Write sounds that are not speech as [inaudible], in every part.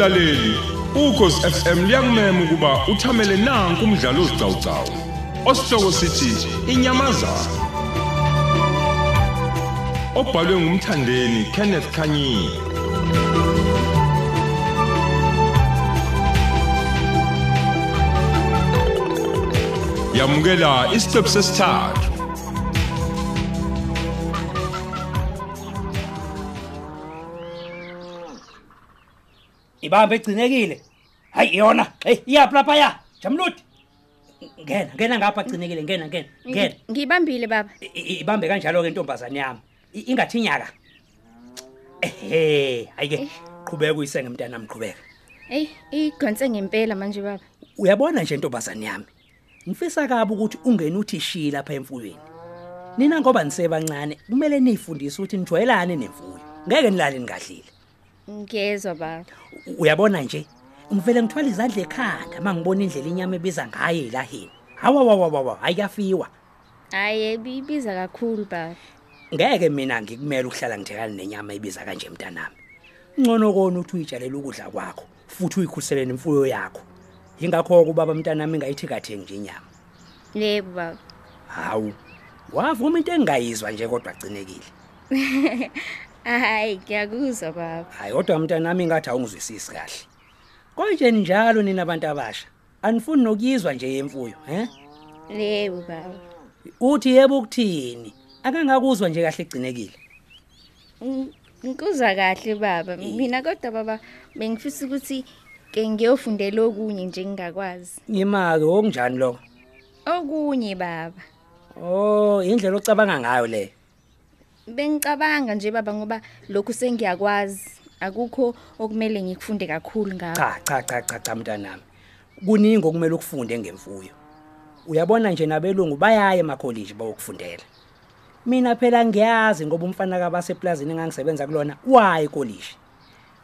mlaleli ukhosi FM liyakumema ukuba uthamele nanku umdlalo ozicawucawu osihloko sithi inyamazana obhalwe ngumthandeni Kenneth Kanyile. Yamukela isiqephu sesithathu. Ibambe egcinekile. Hayi yona. Hey iyaphi lapha ya jamludi ngena ngena ngapha egcinekile ngena ngena ngena. Ngibambile baba. Ibambe kanjalo ke ntombazane yami. I- ingathi nyaka ehe hayike qhubeka uyisenge mntanami qhubeka. Ey, igonse ngempela manje baba. uyabona nje ntombazane yami ngifisa kabi ukuthi ungene uthi shi lapha emfuyweni nina ngoba nisebancane kumele nifundise ukuthi nijwayelane nemfuyo. Ngeke nilale ningadlile Ngiyezwa baba. U- uyabona nje ngivele ngithwala izandla ekhanda mangibona indlela inyama ebiza ngayo elahini hawa wa wa wa wa ayafiwa Hayi bibiza kakhulu baba. ngeke mina ngikumele ukuhlala ngithekane nenyama ebiza kanje mntanami ngcono kona uthi uyitshalela ukudla kwakho futhi uyikhuselele imfuyo yakho yingakho kubaba mntanami ngayithi kathengi nje inyama Yebo baba. hawu wavuma into engayizwa nje kodwa agcinekile [laughs] Hayi ngiyakuzwa baba. hayi kodwa mntanami ngathi awungizwisisi kahle konje njalo nina abantu abasha anifuni nokuyizwa nje yemfuyo he Yebo baba. uthi yebo ukuthini akangakuzwa nje kahle egcinekile Ng- Ngikuzwa kahle baba. Mina kodwa baba bengifisa ukuthi ke ngiyofundela okunye nje ngingakwazi. ngimake okunjani lokho Okunye baba. oh indlela ocabanga ngayo le Bengicabanga nje baba ngoba lokhu sengiyakwazi. Akukho okumele ngikufunde kakhulu ngakho. cha cha cha cha cha mntanami kuningi okumele ukufunde ngemfuyo uyabona nje nabelungu bayaya emakoliji bayokufundela mina phela ngiyazi ngoba umfana kabaseplazini engangisebenza kulona waye ekolishi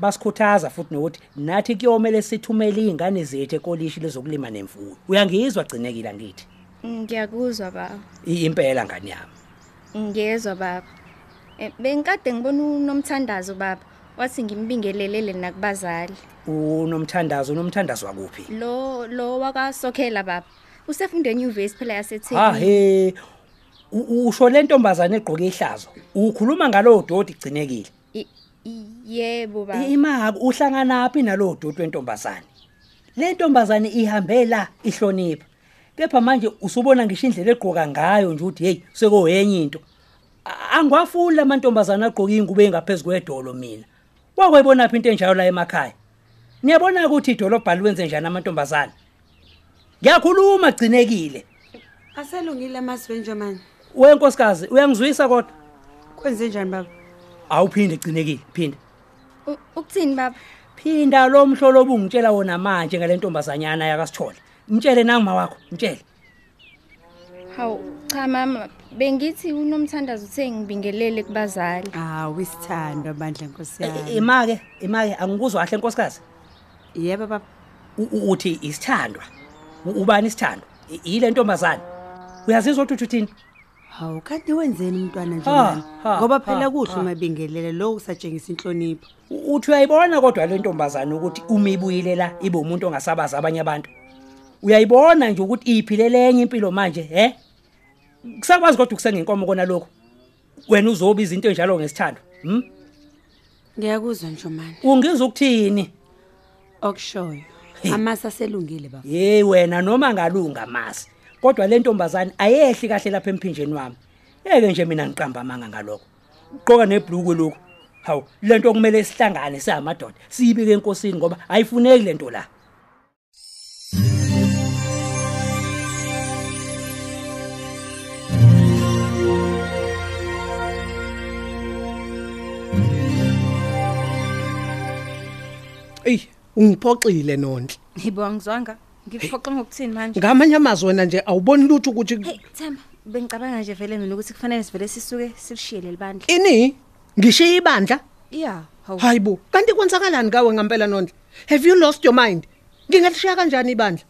basikhuthaza futhi nokuthi nathi kuyomele sithumele izingane zethu ekolishi lezokulima nemfuyo uyangizwa gcinekile ngithi Ngiyakuzwa baba. I- impela ngani yami Ngiyezwa baba. Eh, Bengikade ngibona unomthandazo baba. Wathi ngimbingelelele nakubazali. unomthandazo unomthandazo wakuphi Lo lo wakasokhela baba. Usefunda enyuvesi phela ha yaseThekwini. he U- usho le ntombazane egqoke ihlazo ukhuluma ngalowo dodi gcinekile I- i- Yebo baba. imaka uhlanganaphi nalowo dodi wentombazane le ntombazane ihambe la ihlonipha kepha manje usubona ngisho indlela egqoka ngayo nje uthi hey sekoyenye into A- angwafuni lamantombazane agqoka ingubo engaphezulu kwedolo mina. Wakwayibona phi into enjalo la emakhaya? Niyabona ukuthi idolobha liwenze njani amantombazane? Ngiyakhuluma gcinekile. Aselungile maswenje man. wenkosikazi uyangizwisa kodwa? Kwenze njani baba? awuphinde gcinekile phinda U- Ukuthini baba? phinda lo mhlolo obungitshela wona manje ngale ntombazanyana yakasithole. Mtshele nangima wakho mtshele. Hawu cha mama bengithi unomthandazo uthe ngibingelele kubazali. Ah, wisithando bandla Nkosi yami. imake imake angikuzwa kahle nkosikazi Yebo baba. U- u- uthi isithandwa U- ubani isithandwa I- ile ntombazane uyazizwa ukuthi uthini Hawu kanti wenzeni umntwana nje Ha, mani? ha, Ngoba ha, phela kuhle ha. ungabingelele lo usatshengisa inhlonipho. U- uthi uyayibona kodwa le ntombazane ukuthi uma ibuyile la ibe umuntu ongasabazi abanye abantu uyayibona nje ukuthi iphilele enye impilo manje he kusakwazi kodwa kusengenkomo kona lokho wena uzoba izinto enjalo ngesithando hm Ngiyakuzwa nje mani. ungizwa ukuthini Okushoyo. Hey. Amasa aselungile baba. Hey wena noma ngalunga masi. Kodwa le ntombazane ayehli kahle lapha emphinjeni wami. Ngeke nje mina ngiqamba amanga ngalokho. Uqoka nebhlukwe lokho. Hawu, lento kumele sihlangane singamadoda. Siyibike enkosini ngoba ayifuneki lento la. Ey, ungiphoxile nonhle. Yibo angizwanga. Ngikuphoqa ngokuthini manje? Ngamanye amazwi wena nje awuboni lutho ukuthi Hey Themba, bengicabanga nje vele mina ukuthi kufanele sivele sisuke silishiye lelibandla. ini ngishiya ibandla. Yeah, hawu. Hayibo, kanti kwenzakalani kawe ngempela nonhle? Have you lost your mind? Ngingalishiya kanjani ibandla?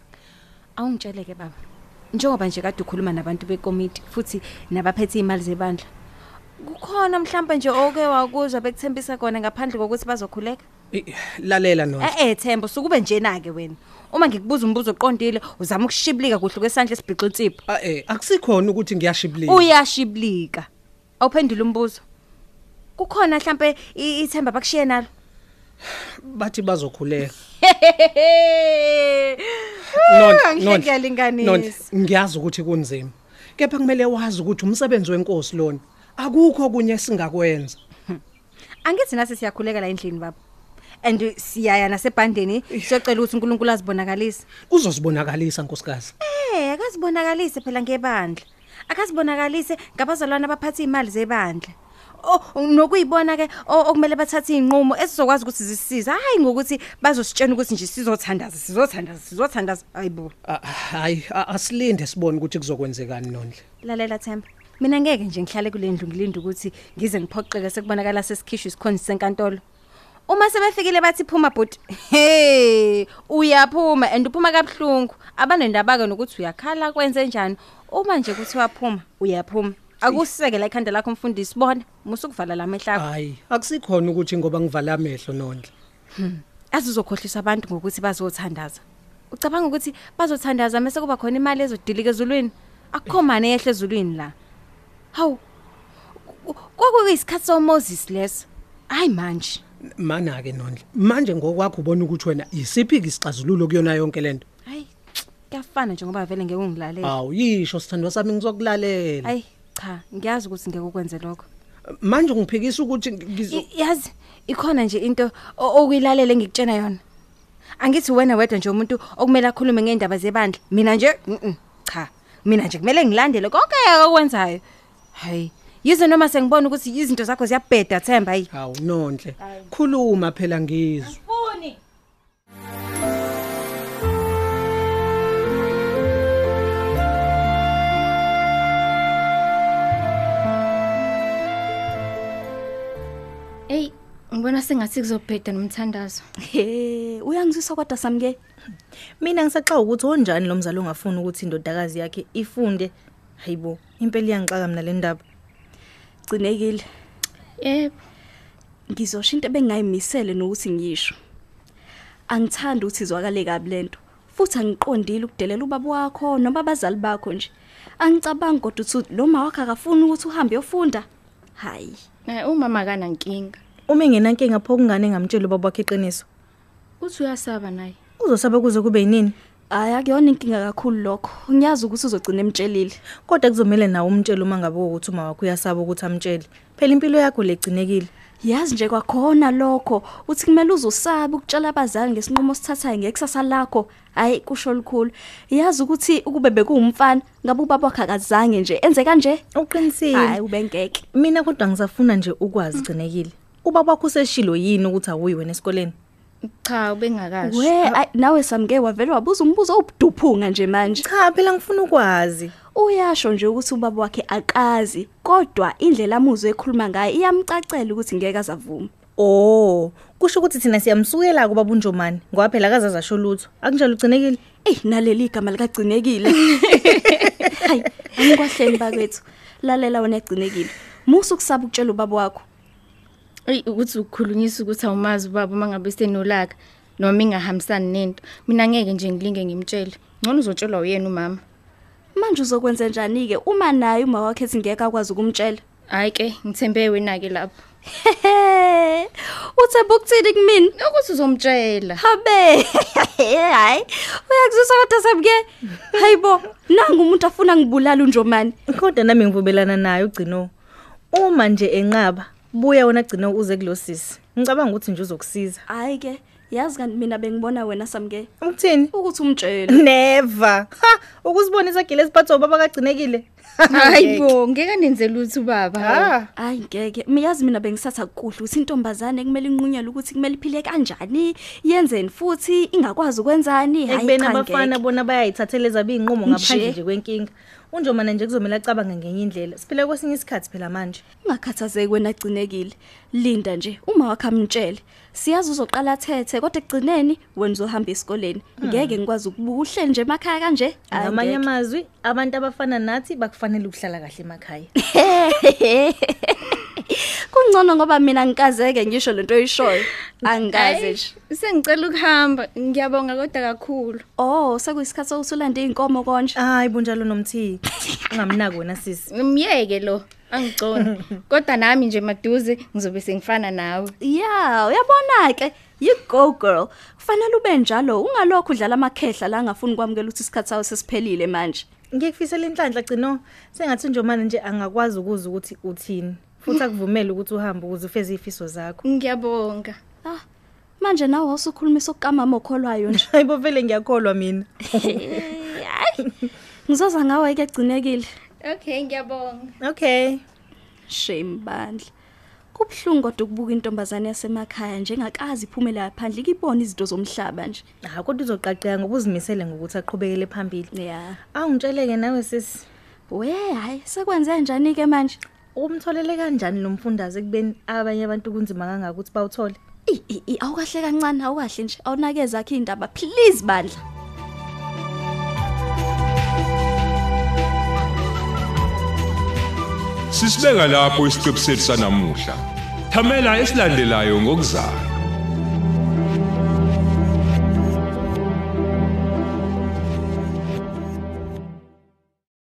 Awungitsheleke baba. Njengoba nje kade ukhuluma nabantu bekomiti futhi nabaphethe imali zebandla. Kukhona mhlawumbe nje oke wakuzwa bekuthembisa kona ngaphandle kokuthi bazokhuleka? Eh, lalela nona Eh eh Thembo sukube njena ke wena. Uma ngikubuza umbuzo oqondile uzama ukushiblika kuhle kwesandla esibhixo insipho. Ah, eh akusikhona ukuthi ngiyashibilika Uyashiblika. Awuphendula umbuzo. Kukhona mhlambe i- ithemba bakushiye nalo. bathi bazokhuleka [laughs] Ah, Nonhle, ngeke ngiyalinganisa. Nonhle, ngiyazi ukuthi kunzima kepha kumele wazi ukuthi umsebenzi wenkosi lona akukho kunye singakwenza Angithi nasi siyakhuleka la endlini baba. And siyaya nasebhandeni siyocela ukuthi uNkulunkulu azibonakalise. uzosibonakalisa nkosikazi? Eh, akazibonakalise phela ngebandla. Akazibonakalise ngabazalwane abaphatha imali zebandla. Oh nokuyibona ke o- okumele bathathe inqumo esizokwazi ukuthi zisisize. Hayi ngokuthi bazositshena ukuthi nje sizothandaza sizothandaza sizothandaza. Ayibo Ah, hayi a- asilinde sibone ukuthi kuzokwenzekani nonhle. Lalela Themba mina ngeke nje ngihlale kule ndlu ngilinde ukuthi ngize ngiphoqeke sekubonakala sesikhishwa isikhonzi senkantolo. Uma sebefikile bathi phuma bhuti hey uyaphuma and uphuma kabhlungu abanendaba ke nokuthi uyakhala kwenze njani uma nje kuthi waphuma uyaphuma akuseke la ikhanda lakho mfundisi bona musukuvala lamehla hayi akusikhona ukuthi ngoba ngivala amehlo nonhle azizokhohlisa abantu ngokuthi bazothandaza ucabanga ukuthi bazothandaza mase kuba khona imali ezodilika ezulwini akukho mane yehle ezulwini la hawu kwakuyisikhathi soMoses leso hayi manje mana ke nonhle manje ngokwakho ubona ukuthi wena isiphi isixazululo kuyona yonke lento hayi kuyafana nje ngoba vele ngeke ungilalele. Awu yisho sithandwa sami ngizokulalela. Hayi cha ngiyazi ukuthi ngeke ukwenze lokho. Manje ungiphikisa ukuthi ngizo I- yazi ikhona nje into o- okuyilalele engikutshena yona. Angithi wena wedwa nje umuntu okumele akhulume ngeindaba zebandla mina nje mhm, cha mina nje kumele ngilandele konke okwenzayo. Hayi yize noma sengibona ukuthi izinto zakho ziyabheda Themba hayi hawu nonhle khuluma phela ngizwe Ey, ngibona sengathi kuzobheda nomthandazo. He, uyangizwisa kodwa samke. Mina ngisaxa ukuthi onjani lo mzali ongafuni ukuthi indodakazi yakhe ifunde. Hayibo, impela iyangixaka mina le ndaba. Gcinekile. Yebo. Ngizosho into bengayimisele nokuthi ngiyisho. Angithandi ukuthi izwakale kabi lento. Futhi angiqondile ukudelela ubaba wakho noma abazali bakho nje. Angicabangi kodwa ukuthi lo mama wakhe akafuni ukuthi uhambe yofunda. Hayi. Eh umama kana nkinga. Uma engenankinga pho kungane ngamtshela ubaba wakhe iqiniso. Uthi uyasaba naye. Uzosaba kuze kube yinini? Hayi akuyona inkinga kakhulu lokho. Ngiyazi ukuthi uzogcina emtshelile. Kodwa kuzomela nawe umtshele uma ngabe ukuthi uma wakho uyasaba ukuthi amtshele. Phela impilo yakho legcinekile. Yazi nje kwakhona lokho uthi kumele uzosaba ukutshela abazali ngesinqumo sithathayo ngekusasa lakho. Hayi kusho likhulu. Yazi ukuthi ukube bekuwumfana ngabe ubaba wakhe akazange nje enze kanje. Uqinisile. Hayi ubengeke. Mina kodwa ngisafuna nje ukwazi gcinekile. Ubaba wakho useshilo yini ukuthi awuyi wena esikoleni? Cha ubengakasho. We ay, nawe samke wavele wabuza umbuzo obuduphunga nje manje. Cha phela ngifuna ukwazi. Uyasho nje ukuthi ubaba wakhe akazi kodwa indlela amuzwe ekhuluma ngayo iyamcacela ukuthi ngeke azavuma. Oh, kusho ukuthi thina siyamsukela kuba bunjomani ngoba phela akazazi asho lutho. Akunjalo ugcinekile? Eh naleli igama likagcinekile. [laughs] Hayi, angikwahleni bakwethu. Lalela wena egcinekile. Musu kusaba ukutshela ubaba wakho. Ey ukuthi ukukhulunyisa ukuthi awumazi ubaba mangabe senolaka noma ingahambisani nento. Mina ngeke nje ngilinge ngimtshele. Ngcono uzotshelwa uyena umama. Manje uzokwenza njani ke uma naye uma wakhe ngeke akwazi ukumtshela? Hayi ke ngithembe wena ke lapho. Uthemba ukuthini kumina? Ukuthi uzomtshela. Habe. Hayi. Uyakuzwisa kodwa samke. Hayibo, nangu umuntu afuna ngibulala unjomani. Kodwa nami ngivubelana naye ugcino. Uma nje enqaba, buya wona gcino uze kulosisi. Ngicabanga ukuthi nje uzokusiza. Hayi ke, yazi kanti mina bengibona wena samke Ukuthini? ukuthi umtshele. Never. Ha, ukuzibonisa gile esiphatho baba kagcinekile. Hayibo ngeke nenze lutho baba. Ha. Hayi ngeke, miyazi mina bengisatha kuhle ukuthi intombazane kumele inqunyelwe ukuthi kumele iphile kanjani, yenzeni futhi ingakwazi ukwenzani. Hayi Ekubeni cha abafana ngeke. bona bayayithathela ezabo inqumo ngaphandle Nje. nje kwenkinga. Unjomana nje kuzomela acabanga ngenye indlela. Siphila kwesinye isikhathi phela manje. Ungakhathazeki wena gcinekile. Linda nje uma wakhe amtshele. Siyazi uzoqala thethe kodwa ekugcineni wena uzohamba esikoleni. Ngeke ngikwazi ukubuhle nje emakhaya kanje. Hayi, Ngamanye ngeke. amazwi, abantu abafana nathi bakufanele ukuhlala kahle emakhaya. [laughs] kungcono ngoba mina ngikazeke ngisho lento oyishoyo angikaze nje Sengicela ukuhamba. Ngiyabonga kodwa kakhulu. oh sekuyisikhathi sokusulanda iy'nkomo konje hayi bunjalo nomthi ungamnaki wena sisi Ngimyeke [laughs] lo. Angigcona. Kodwa nami nje maduze ngizobe sengifana nawe. ya uyabona ke you go girl kufanele ube njalo ungalokhu udlala amakhehla la angafuni kwamukela ukuthi isikhathi sawo sesiphelile manje ngiyekufisela inhlanhla gcino sengathi njomane nje angakwazi ukuza ukuthi uthini futhi akuvumele ukuthi uhambe ukuze ufeze ifiso zakho. Ngiyabonga. ah manje nawe usukhulumisa ukukamama okholwayo nje. [laughs] Hayibo vele ngiyakholwa mina. Hayi ngizoza ngawe ke gcinekile. Okay, ngiyabonga. okay. Shame bandla. Kubhlungu kodwa ukubuka intombazane yasemakhaya njengakazi iphumela yaphandle ikibona izinto zomhlaba nje. Ha kodwa uzoqaqeka ngoba uzimisele ngokuthi aqhubekele phambili. Ya. Awungitsheleke nawe sisi we hayi sekwenze njani ke manje? Umtholele kanjani lo mfundaze ekubeni abanye abantu kunzima kangaka ukuthi bawuthole? I- i- i- awukahle kancane awukahle nje. Awunakeza akhe indaba. Please bandla. Sisibeka lapho isiqebu sethu sanamuhla. Thamela esilandelayo ngokuzayo.